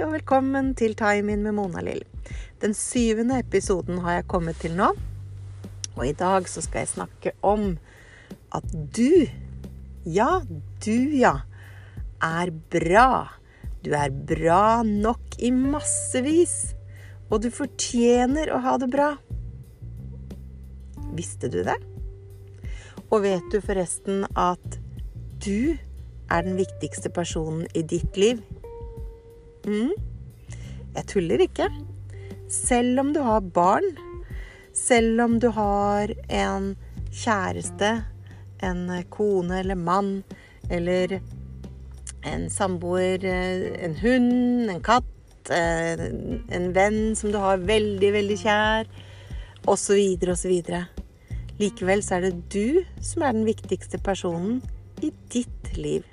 og velkommen til Time In med Mona-Lill. Den syvende episoden har jeg kommet til nå. Og i dag så skal jeg snakke om at du, ja, du ja, er bra. Du er bra nok i massevis. Og du fortjener å ha det bra. Visste du det? Og vet du forresten at du er den viktigste personen i ditt liv? Mm. Jeg tuller ikke. Selv om du har barn, selv om du har en kjæreste, en kone eller mann, eller en samboer, en hund, en katt, en venn som du har veldig, veldig kjær, osv., osv. Likevel så er det du som er den viktigste personen i ditt liv.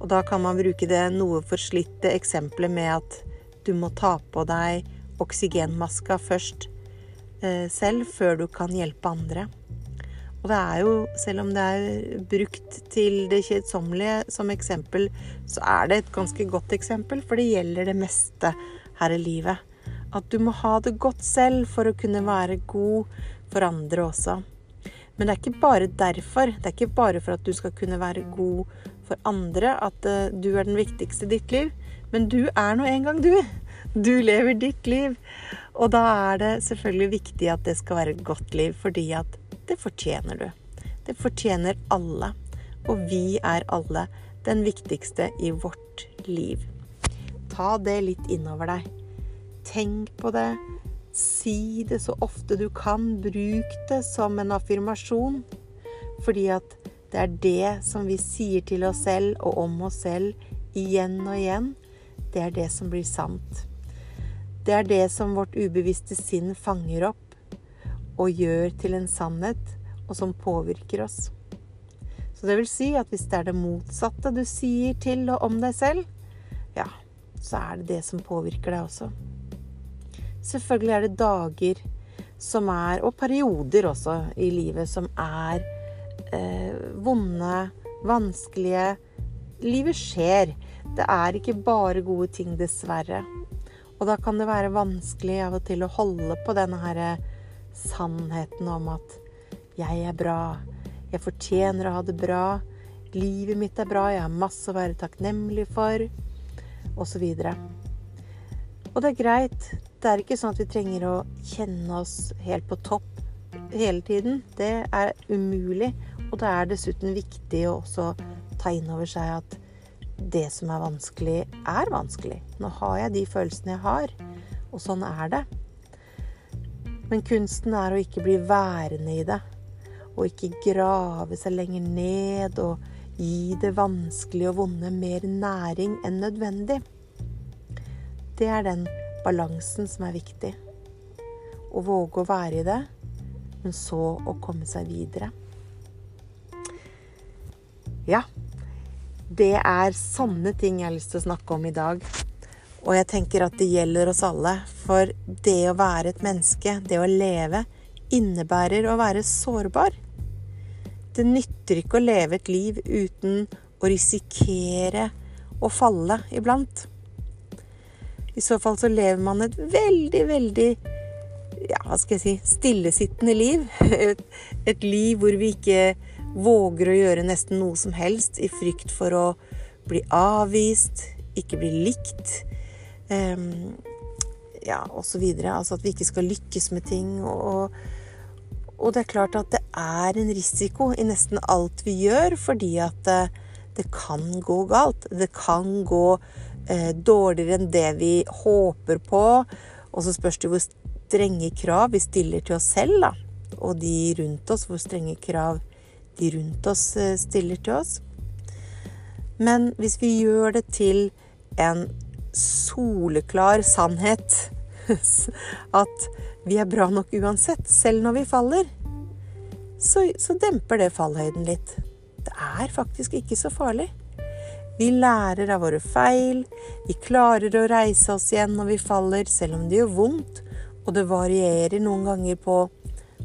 Og da kan man bruke det noe forslitte eksempelet med at du må ta på deg oksygenmaska først eh, selv, før du kan hjelpe andre. Og det er jo, selv om det er brukt til det kjedsommelige som eksempel, så er det et ganske godt eksempel, for det gjelder det meste her i livet. At du må ha det godt selv for å kunne være god for andre også. Men det er ikke bare derfor. Det er ikke bare for at du skal kunne være god for andre at uh, du er den viktigste i ditt liv. Men du er nå en gang du. Du lever ditt liv. Og da er det selvfølgelig viktig at det skal være et godt liv, fordi at det fortjener du. Det fortjener alle. Og vi er alle den viktigste i vårt liv. Ta det litt innover deg. Tenk på det. Si det så ofte du kan. Bruk det som en affirmasjon. Fordi at det er det som vi sier til oss selv og om oss selv igjen og igjen. Det er det som blir sant. Det er det som vårt ubevisste sinn fanger opp og gjør til en sannhet, og som påvirker oss. Så det vil si at hvis det er det motsatte du sier til og om deg selv, ja, så er det det som påvirker deg også. Selvfølgelig er det dager som er, og perioder også i livet, som er eh, vonde, vanskelige. Livet skjer. Det er ikke bare gode ting, dessverre. Og da kan det være vanskelig av og til å holde på denne her sannheten om at jeg er bra, jeg fortjener å ha det bra, livet mitt er bra, jeg har masse å være takknemlig for. Og, og det er greit. Det er ikke sånn at vi trenger å kjenne oss helt på topp hele tiden. Det er umulig. Og det er dessuten viktig å også ta inn over seg at det som er vanskelig, er vanskelig. Nå har jeg de følelsene jeg har, og sånn er det. Men kunsten er å ikke bli værende i det, og ikke grave seg lenger ned og gi det vanskelige og vonde mer næring enn nødvendig. Det er den balansen som er viktig. Å våge å være i det, men så å komme seg videre. Ja, det er sånne ting jeg har lyst til å snakke om i dag. Og jeg tenker at det gjelder oss alle. For det å være et menneske, det å leve, innebærer å være sårbar. Det nytter ikke å leve et liv uten å risikere å falle iblant. I så fall så lever man et veldig, veldig ja, hva skal jeg si stillesittende liv. Et, et liv hvor vi ikke våger å gjøre nesten noe som helst i frykt for å bli avvist, ikke bli likt, um, ja, osv. Altså at vi ikke skal lykkes med ting. Og, og, det er klart at det er en risiko i nesten alt vi gjør, fordi at det, det kan gå galt. Det kan gå eh, dårligere enn det vi håper på. Og så spørs det hvor strenge krav vi stiller til oss selv, da. Og de rundt oss, hvor strenge krav de rundt oss eh, stiller til oss. Men hvis vi gjør det til en soleklar sannhet at vi er bra nok uansett, selv når vi faller, så, så demper det fallhøyden litt. Det er faktisk ikke så farlig. Vi lærer av våre feil, vi klarer å reise oss igjen når vi faller, selv om det gjør vondt, og det varierer noen ganger på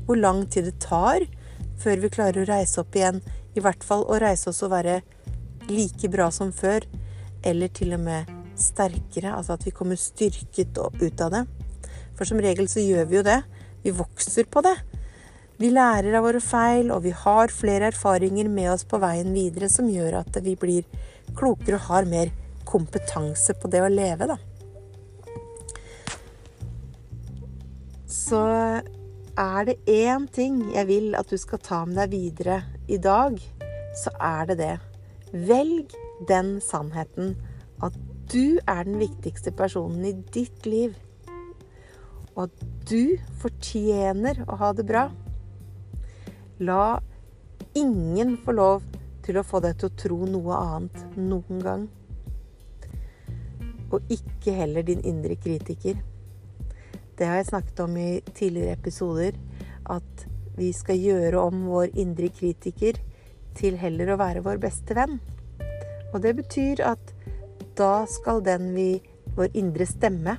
hvor lang tid det tar før vi klarer å reise opp igjen. I hvert fall å reise oss og være like bra som før, eller til og med sterkere, altså at vi kommer styrket ut av det. For som regel så gjør vi jo det. Vi vokser på det. Vi lærer av våre feil, og vi har flere erfaringer med oss på veien videre som gjør at vi blir klokere og har mer kompetanse på det å leve, da. Så er det én ting jeg vil at du skal ta med deg videre i dag, så er det det. Velg den sannheten at du er den viktigste personen i ditt liv. Og at du fortjener å ha det bra. La ingen få lov til å få deg til å tro noe annet noen gang. Og ikke heller din indre kritiker. Det har jeg snakket om i tidligere episoder. At vi skal gjøre om vår indre kritiker til heller å være vår beste venn. Og det betyr at da skal den vi Vår indre stemme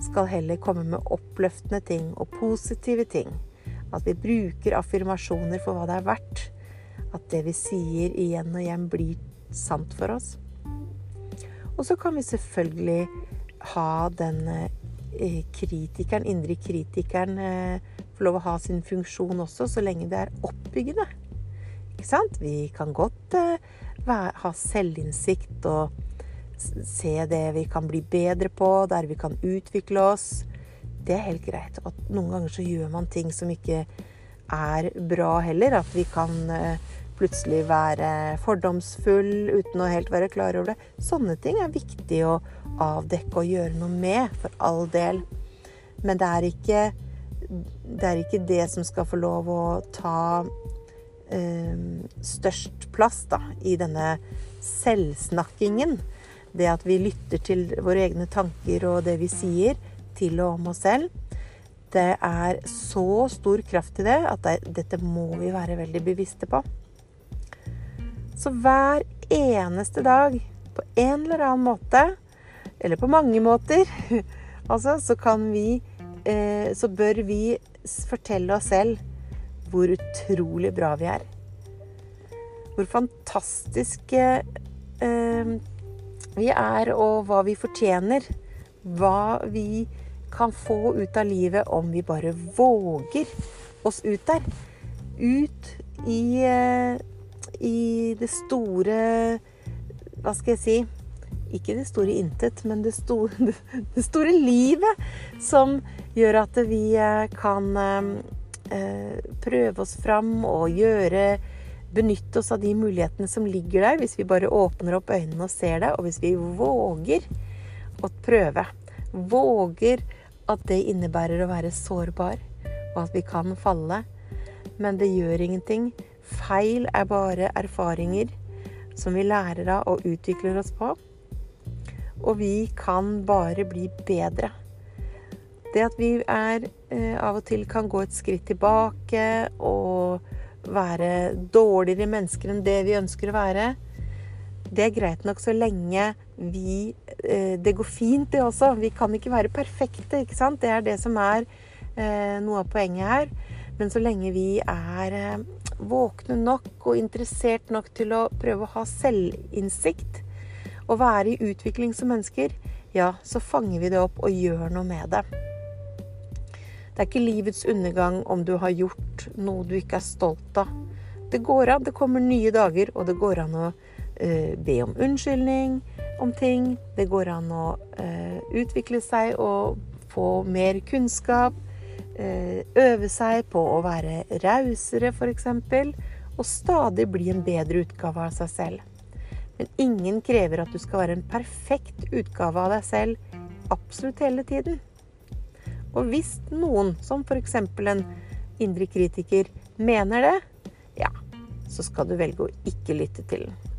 skal heller komme med oppløftende ting og positive ting. At vi bruker affirmasjoner for hva det er verdt. At det vi sier igjen og igjen, blir sant for oss. Og så kan vi selvfølgelig ha den eh, kritikeren, indre kritikeren, eh, få lov å ha sin funksjon også, så lenge det er oppbyggende. Ikke sant? Vi kan godt eh, ha selvinnsikt og se det vi kan bli bedre på, der vi kan utvikle oss. Det er helt greit. Og noen ganger så gjør man ting som ikke er bra heller. At vi kan eh, plutselig være fordomsfull uten å helt være klar over det. Sånne ting er viktig å avdekke og gjøre noe med, for all del. Men det er ikke det, er ikke det som skal få lov å ta eh, størst plass da, i denne selvsnakkingen. Det at vi lytter til våre egne tanker og det vi sier til og om oss selv. Det er så stor kraft i det at det, dette må vi være veldig bevisste på. Så hver eneste dag, på en eller annen måte, eller på mange måter, altså, så kan vi eh, Så bør vi fortelle oss selv hvor utrolig bra vi er. Hvor fantastiske eh, vi er, og hva vi fortjener. Hva vi kan få ut av livet om vi bare våger oss ut der. Ut i, eh, i det store Hva skal jeg si? Ikke det store intet, men det store, det store livet som gjør at vi eh, kan eh, prøve oss fram og gjøre benytte oss av de mulighetene som ligger der, hvis vi bare åpner opp øynene og ser det, og hvis vi våger å prøve. Våger at det innebærer å være sårbar, og at vi kan falle. Men det gjør ingenting. Feil er bare erfaringer som vi lærer av og utvikler oss på. Og vi kan bare bli bedre. Det at vi er, eh, av og til kan gå et skritt tilbake og være dårligere mennesker enn det vi ønsker å være. Det er greit nok så lenge vi eh, Det går fint, det også. Vi kan ikke være perfekte, ikke sant? Det er det som er eh, noe av poenget her. Men så lenge vi er våkne nok og interessert nok til å prøve å ha selvinnsikt og være i utvikling som mennesker, ja, så fanger vi det opp og gjør noe med det. Det er ikke livets undergang om du har gjort noe du ikke er stolt av. Det går an. Det kommer nye dager, og det går an å uh, be om unnskyldning om ting. Det går an å uh, utvikle seg og få mer kunnskap. Uh, øve seg på å være rausere, f.eks. Og stadig bli en bedre utgave av seg selv. Men ingen krever at du skal være en perfekt utgave av deg selv absolutt hele tiden. Og hvis noen, som f.eks. en indre kritiker, mener det, ja, så skal du velge å ikke lytte til den.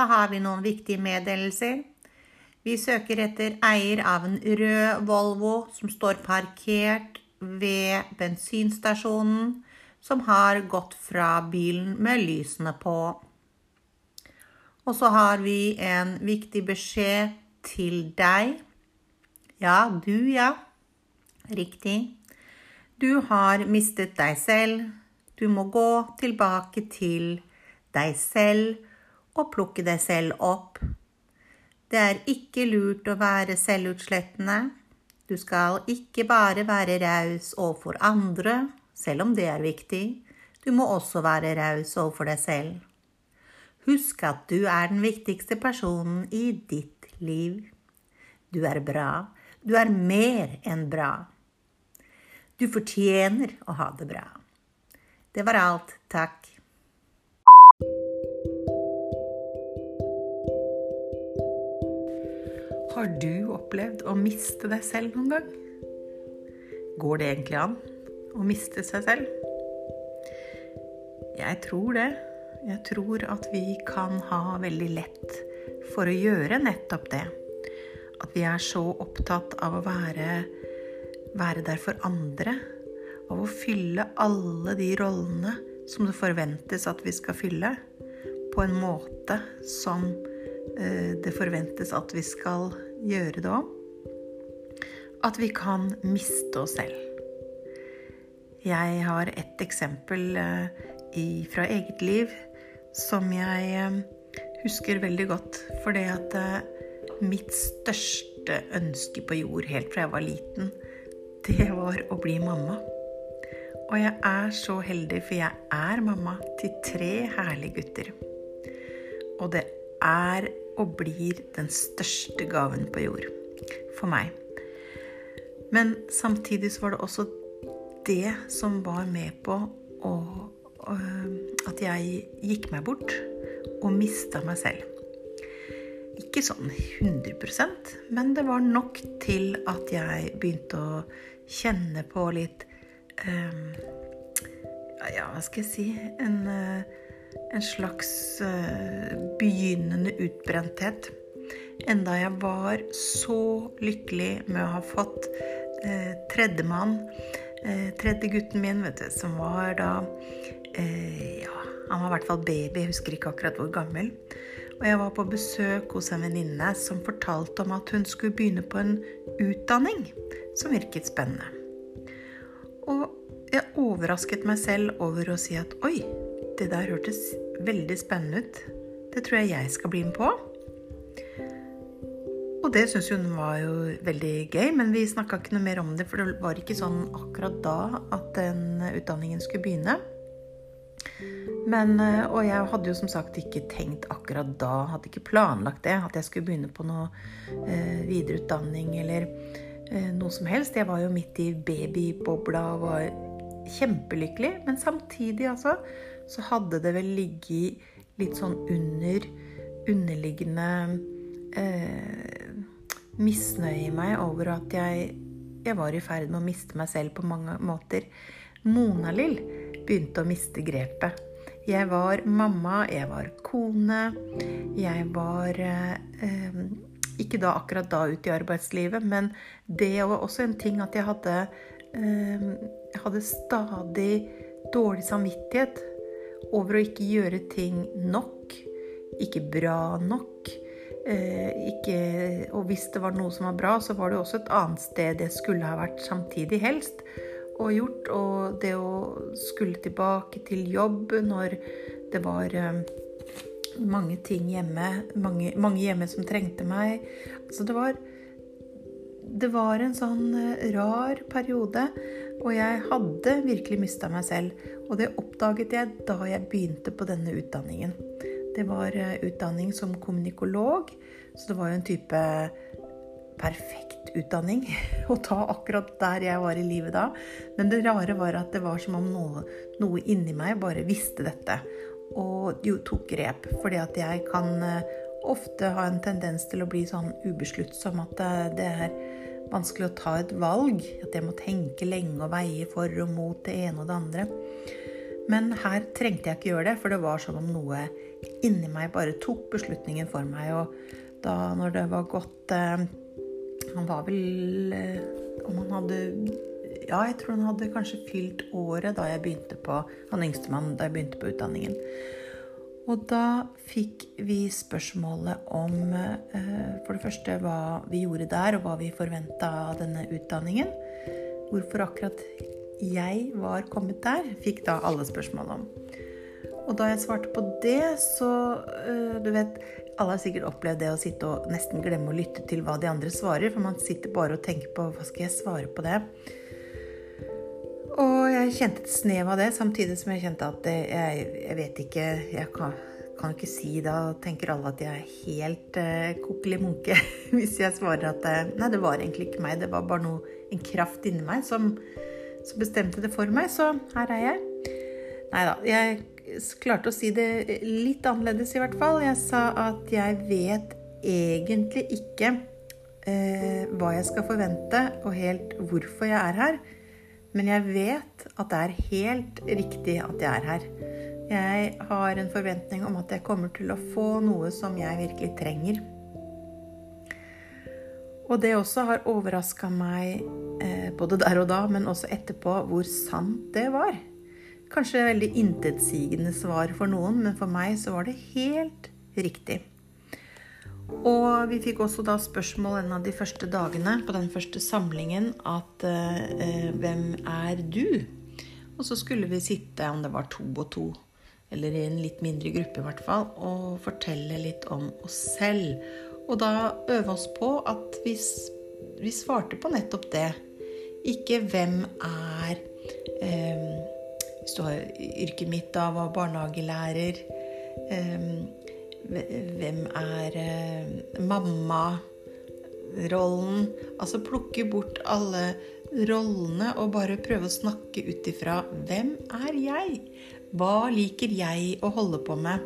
Da har vi noen viktige meddelelser. Vi søker etter eier av en rød Volvo som står parkert ved bensinstasjonen, som har gått fra bilen med lysene på. Og så har vi en viktig beskjed til deg. Ja, du, ja. Riktig. Du har mistet deg selv. Du må gå tilbake til deg selv og plukke deg selv opp. Det er ikke lurt å være selvutslettende. Du skal ikke bare være raus overfor andre, selv om det er viktig. Du må også være raus overfor deg selv. Husk at du er den viktigste personen i ditt liv. Du er bra. Du er mer enn bra. Du fortjener å ha det bra. Det var alt. Takk. Har du opplevd å miste deg selv noen gang? Går det egentlig an å miste seg selv? Jeg tror det. Jeg tror at vi kan ha veldig lett for å gjøre nettopp det. At vi er så opptatt av å være, være der for andre. Av å fylle alle de rollene som det forventes at vi skal fylle, på en måte som eh, det forventes at vi skal gjøre det om, At vi kan miste oss selv. Jeg har et eksempel eh, fra eget liv som jeg eh, husker veldig godt. For det at mitt største ønske på jord helt fra jeg var liten, det var å bli mamma. Og jeg er så heldig, for jeg er mamma til tre herlige gutter. Og det er og blir den største gaven på jord for meg. Men samtidig så var det også det som var med på å, at jeg gikk meg bort og mista meg selv. Ikke sånn 100% men det var nok til at jeg begynte å kjenne på litt um, Ja, hva skal jeg si En, uh, en slags uh, begynnende utbrenthet. Enda jeg var så lykkelig med å ha fått eh, tredjemann, eh, tredje gutten min, vet du, som var da Ja, han var i hvert fall baby, jeg husker ikke akkurat hvor gammel. Og jeg var på besøk hos en venninne som fortalte om at hun skulle begynne på en utdanning som virket spennende. Og jeg overrasket meg selv over å si at oi, det der hørtes veldig spennende ut. Det tror jeg jeg skal bli med på. Og det syntes hun var jo veldig gøy, men vi snakka ikke noe mer om det, for det var ikke sånn akkurat da at den utdanningen skulle begynne. Men, eh, og jeg hadde jo som sagt ikke tenkt akkurat da, hadde ikke planlagt det, at jeg skulle begynne på noe eh, videreutdanning eller eh, noe som helst. Jeg var jo midt i babybobla og var kjempelykkelig. Men samtidig altså, så hadde det vel ligget litt sånn under underliggende eh, misnøye i meg over at jeg, jeg var i ferd med å miste meg selv på mange måter. Mona-Lill begynte å miste grepet. Jeg var mamma, jeg var kone. Jeg var eh, Ikke da akkurat da ute i arbeidslivet, men det var også en ting at jeg hadde eh, Jeg hadde stadig dårlig samvittighet over å ikke gjøre ting nok. Ikke bra nok. Eh, ikke, og hvis det var noe som var bra, så var det også et annet sted jeg skulle ha vært samtidig, helst og gjort. Og det å skulle tilbake til jobb når det var eh, mange ting hjemme, mange, mange hjemme som trengte meg. Altså det var Det var en sånn eh, rar periode, og jeg hadde virkelig mista meg selv. Og det oppdaget jeg da jeg begynte på denne utdanningen. Det var eh, utdanning som kommunikolog, så det var jo en type perfekt utdanning å ta akkurat der jeg var i livet da. Men det rare var at det var som om noe, noe inni meg bare visste dette. Og jo tok grep. Fordi at jeg kan eh, ofte ha en tendens til å bli sånn ubesluttsom at det er vanskelig å ta et valg. At jeg må tenke lenge og veie for og mot det ene og det andre. Men her trengte jeg ikke gjøre det, for det var som om noe inni meg bare tok beslutningen for meg. Og da når det var gått eh, han var vel eh, Om han hadde Ja, jeg tror han hadde kanskje fylt året da jeg begynte på Han yngstemann da jeg begynte på utdanningen. Og da fikk vi spørsmålet om eh, for det første hva vi gjorde der, og hva vi forventa av denne utdanningen. Hvorfor akkurat jeg var kommet der, fikk da alle spørsmål om. Og da jeg svarte på det, så eh, Du vet, alle har sikkert opplevd det å sitte og nesten glemme å lytte til hva de andre svarer, for man sitter bare og tenker på hva skal jeg svare på det. Og jeg kjente et snev av det, samtidig som jeg kjente at jeg, jeg, vet ikke Jeg kan, kan ikke si Da tenker alle at jeg er helt eh, kokkelig munke hvis jeg svarer at eh, Nei, det var egentlig ikke meg. Det var bare noe, en kraft inni meg som, som bestemte det for meg. Så her er jeg. Nei da. Jeg klarte å si det litt annerledes, i hvert fall. Jeg sa at jeg vet egentlig ikke eh, hva jeg skal forvente, og helt hvorfor jeg er her. Men jeg vet at det er helt riktig at jeg er her. Jeg har en forventning om at jeg kommer til å få noe som jeg virkelig trenger. Og det også har overraska meg eh, både der og da, men også etterpå, hvor sant det var. Kanskje veldig intetsigende svar for noen, men for meg så var det helt riktig. Og vi fikk også da spørsmål en av de første dagene på den første samlingen at eh, hvem er du? Og så skulle vi sitte, om det var to og to, eller i en litt mindre gruppe i hvert fall, og fortelle litt om oss selv. Og da øve oss på at vi, vi svarte på nettopp det. Ikke hvem er eh, hvis du har yrket mitt da, var barnehagelærer. Hvem er eh, mamma-rollen? Altså plukke bort alle rollene og bare prøve å snakke ut ifra hvem er jeg? Hva liker jeg å holde på med?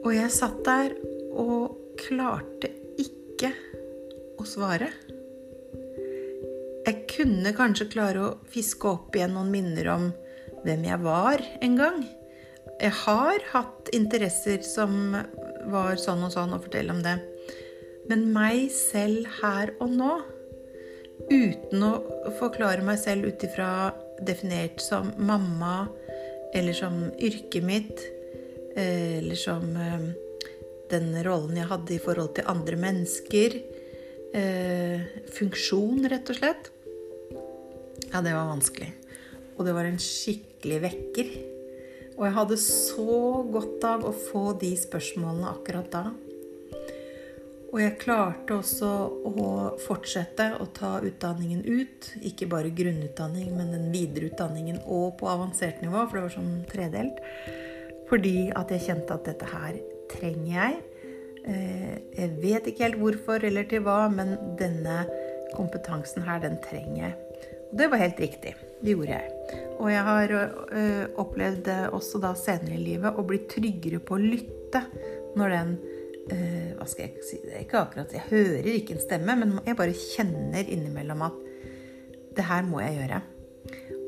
Og jeg satt der og klarte ikke å svare. Jeg kunne kanskje klare å fiske opp igjen noen minner om hvem jeg var en gang. Jeg har hatt interesser som var sånn og sånn, og fortelle om det. Men meg selv her og nå, uten å forklare meg selv ut ifra definert som mamma, eller som yrket mitt, eller som eh, den rollen jeg hadde i forhold til andre mennesker. Eh, funksjon, rett og slett. Ja, det var vanskelig. Og det var en skikkelig vekker. Og jeg hadde så godt av å få de spørsmålene akkurat da. Og jeg klarte også å fortsette å ta utdanningen ut. Ikke bare grunnutdanning, men den videre utdanningen og på avansert nivå, for det var sånn tredelt. Fordi at jeg kjente at dette her trenger jeg. Eh, jeg vet ikke helt hvorfor eller til hva, men denne kompetansen her, den trenger jeg. Og det var helt riktig. Det gjorde jeg. Og jeg har øh, opplevd også da senere i livet å bli tryggere på å lytte når den øh, Hva skal jeg si det er ikke akkurat Jeg hører ikke en stemme, men jeg bare kjenner innimellom at det her må jeg gjøre.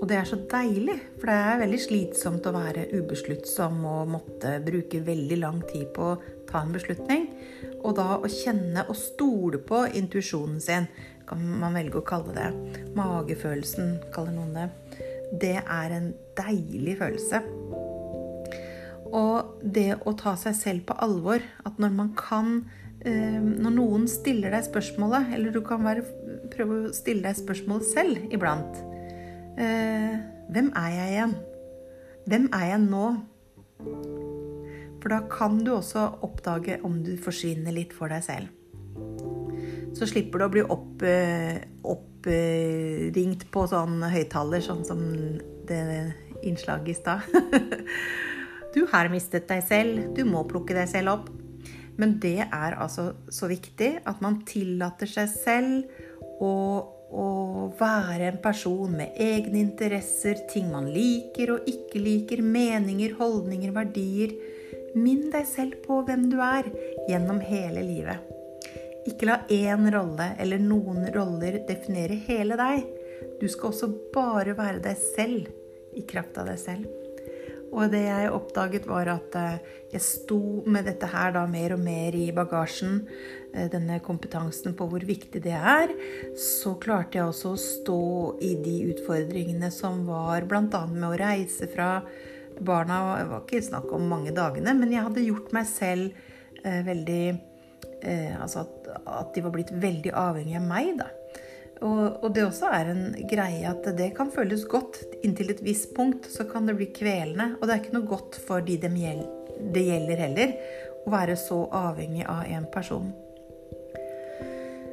Og det er så deilig, for det er veldig slitsomt å være ubesluttsom og måtte bruke veldig lang tid på å ta en beslutning. Og da å kjenne og stole på intuisjonen sin kan man velge å kalle det. Magefølelsen, kaller noen det. Det er en deilig følelse. Og det å ta seg selv på alvor, at når man kan eh, Når noen stiller deg spørsmålet, eller du kan være, prøve å stille deg spørsmålet selv iblant eh, Hvem er jeg igjen? Hvem er jeg nå? For da kan du også oppdage om du forsvinner litt for deg selv. Så slipper du å bli oppringt opp, opp, på sånn høyttaler, sånn som det innslaget i stad. du har mistet deg selv. Du må plukke deg selv opp. Men det er altså så viktig at man tillater seg selv å, å være en person med egne interesser, ting man liker og ikke liker, meninger, holdninger, verdier. Minn deg selv på hvem du er gjennom hele livet. Ikke la én rolle eller noen roller definere hele deg. Du skal også bare være deg selv i kraft av deg selv. Og det jeg oppdaget, var at eh, jeg sto med dette her da mer og mer i bagasjen. Eh, denne kompetansen på hvor viktig det er. Så klarte jeg også å stå i de utfordringene som var bl.a. med å reise fra barna Det var ikke snakk om mange dagene, men jeg hadde gjort meg selv eh, veldig eh, Altså at, at, de var blitt veldig avhengig av meg, da. Og, og, det også er en greie at det kan føles godt. Inntil et visst punkt så kan det bli kvelende. Og det er ikke noe godt for de det gjelder heller, å være så avhengig av en person.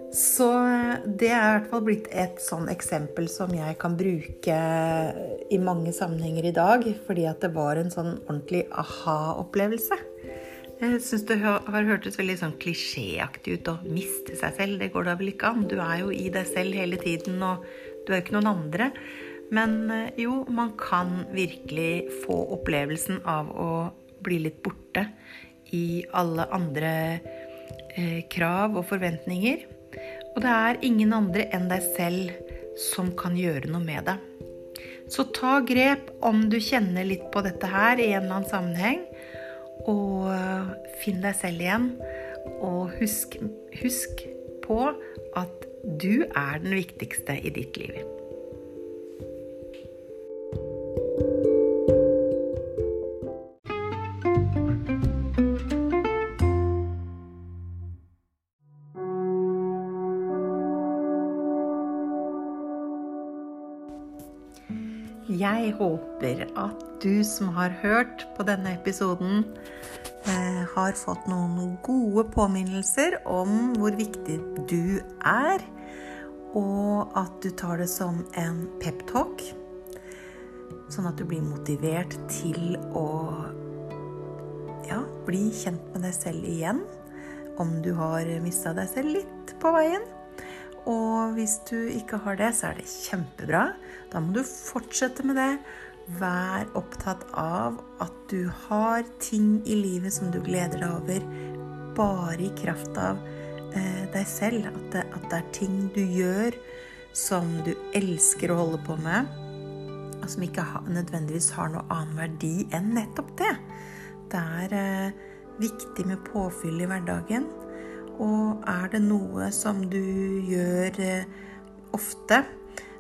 Så det er i hvert fall blitt et sånn eksempel som jeg kan bruke i mange sammenhenger i dag, fordi at det var en sånn ordentlig aha-opplevelse. Jeg syns det har hørtes veldig sånn klisjéaktig ut å miste seg selv. Det går da vel ikke an? Du er jo i deg selv hele tiden, og du er jo ikke noen andre. Men eh, jo, man kan virkelig få opplevelsen av å bli litt borte i alle andre eh, krav og forventninger. Og det er ingen andre enn deg selv som kan gjøre noe med det. Så ta grep om du kjenner litt på dette her i en eller annen sammenheng. Og øh, finn deg selv igjen. Og husk, husk på at du er den viktigste i ditt liv. Du som har hørt på denne episoden, eh, har fått noen gode påminnelser om hvor viktig du er, og at du tar det som en peptalk, sånn at du blir motivert til å ja, bli kjent med deg selv igjen. Om du har mista deg selv litt på veien. Og hvis du ikke har det, så er det kjempebra. Da må du fortsette med det. Vær opptatt av at du har ting i livet som du gleder deg over, bare i kraft av eh, deg selv. At det, at det, er ting du gjør som du elsker å holde på med, og som ikke ha, nødvendigvis har noe annen verdi enn nettopp det. Det er eh, viktig med påfyll i hverdagen. Og er det noe som du gjør eh, ofte,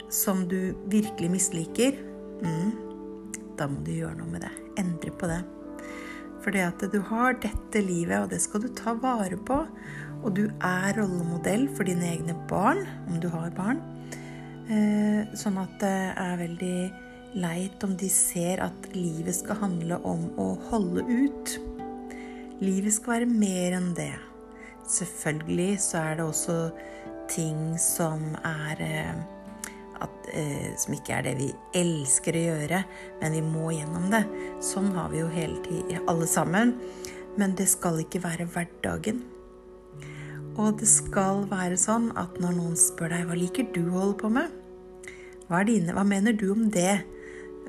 som du virkelig misliker, mm, da må du gjøre noe med det. Endre på det. For det at du har dette livet, og det skal du ta vare på. Og du er rollemodell for dine egne barn, om du har barn. Eh, sånn at det er veldig leit om de ser at livet skal handle om å holde ut. Livet skal være mer enn det. Selvfølgelig så er det også ting som er eh, at, eh, Som ikke er det vi elsker å gjøre, men vi må gjennom det. Sånn har vi jo hele tiden, alle sammen. Men det skal ikke være hverdagen. Og det skal være sånn at når noen spør deg hva liker du å holde på med, hva, dine, hva mener du om det?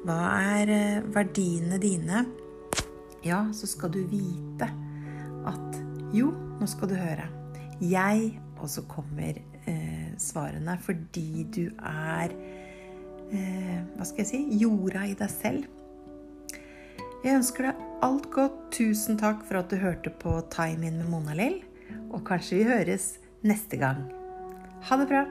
Hva er eh, verdiene dine? Ja, så skal du vite at jo, nå skal du høre. Jeg Og så kommer eh, svarene fordi du er eh, Hva skal jeg si jorda i deg selv. Jeg ønsker deg alt godt. Tusen takk for at du hørte på Time In med Mona Lill. Og kanskje vi høres neste gang. Ha det bra.